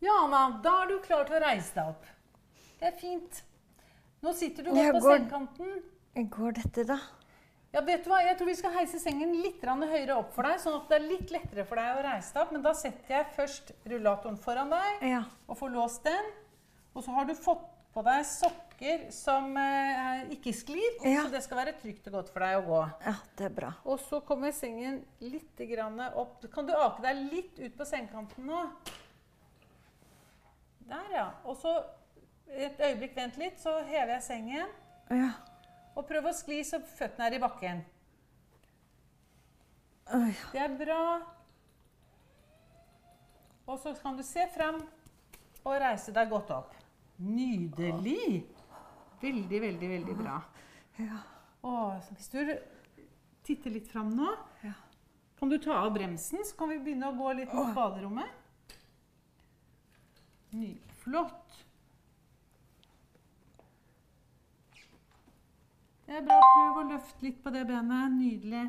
Ja, Anna, da er du klar til å reise deg opp. Det er fint. Nå sitter du godt på går- sengekanten. Går dette, da? Ja, vet du hva? Jeg tror vi skal heise sengen litt høyere opp for deg, sånn at det er litt lettere for deg å reise deg opp. Men da setter jeg først rullatoren foran deg Ja. og får låst den. Og så har du fått på deg sokker som eh, ikke sklir, Ja. så det skal være trygt og godt for deg å gå. ja, det er bra. Og så kommer sengen litt grann opp. Kan du ake deg litt ut på sengekanten nå? Ja. Og så et øyeblikk, vent litt, så hever jeg sengen. Ja. Og prøv å skli så føttene er i bakken. Det er bra. Og så kan du se frem og reise deg godt opp. Nydelig! Veldig, veldig, veldig bra. Ja. Og hvis du titter litt fram nå, Ja. kan du ta av bremsen, så kan vi begynne å gå litt mot baderommet. Nydelig. Flott. Det er bra. Prøv å løfte litt på det benet. Nydelig.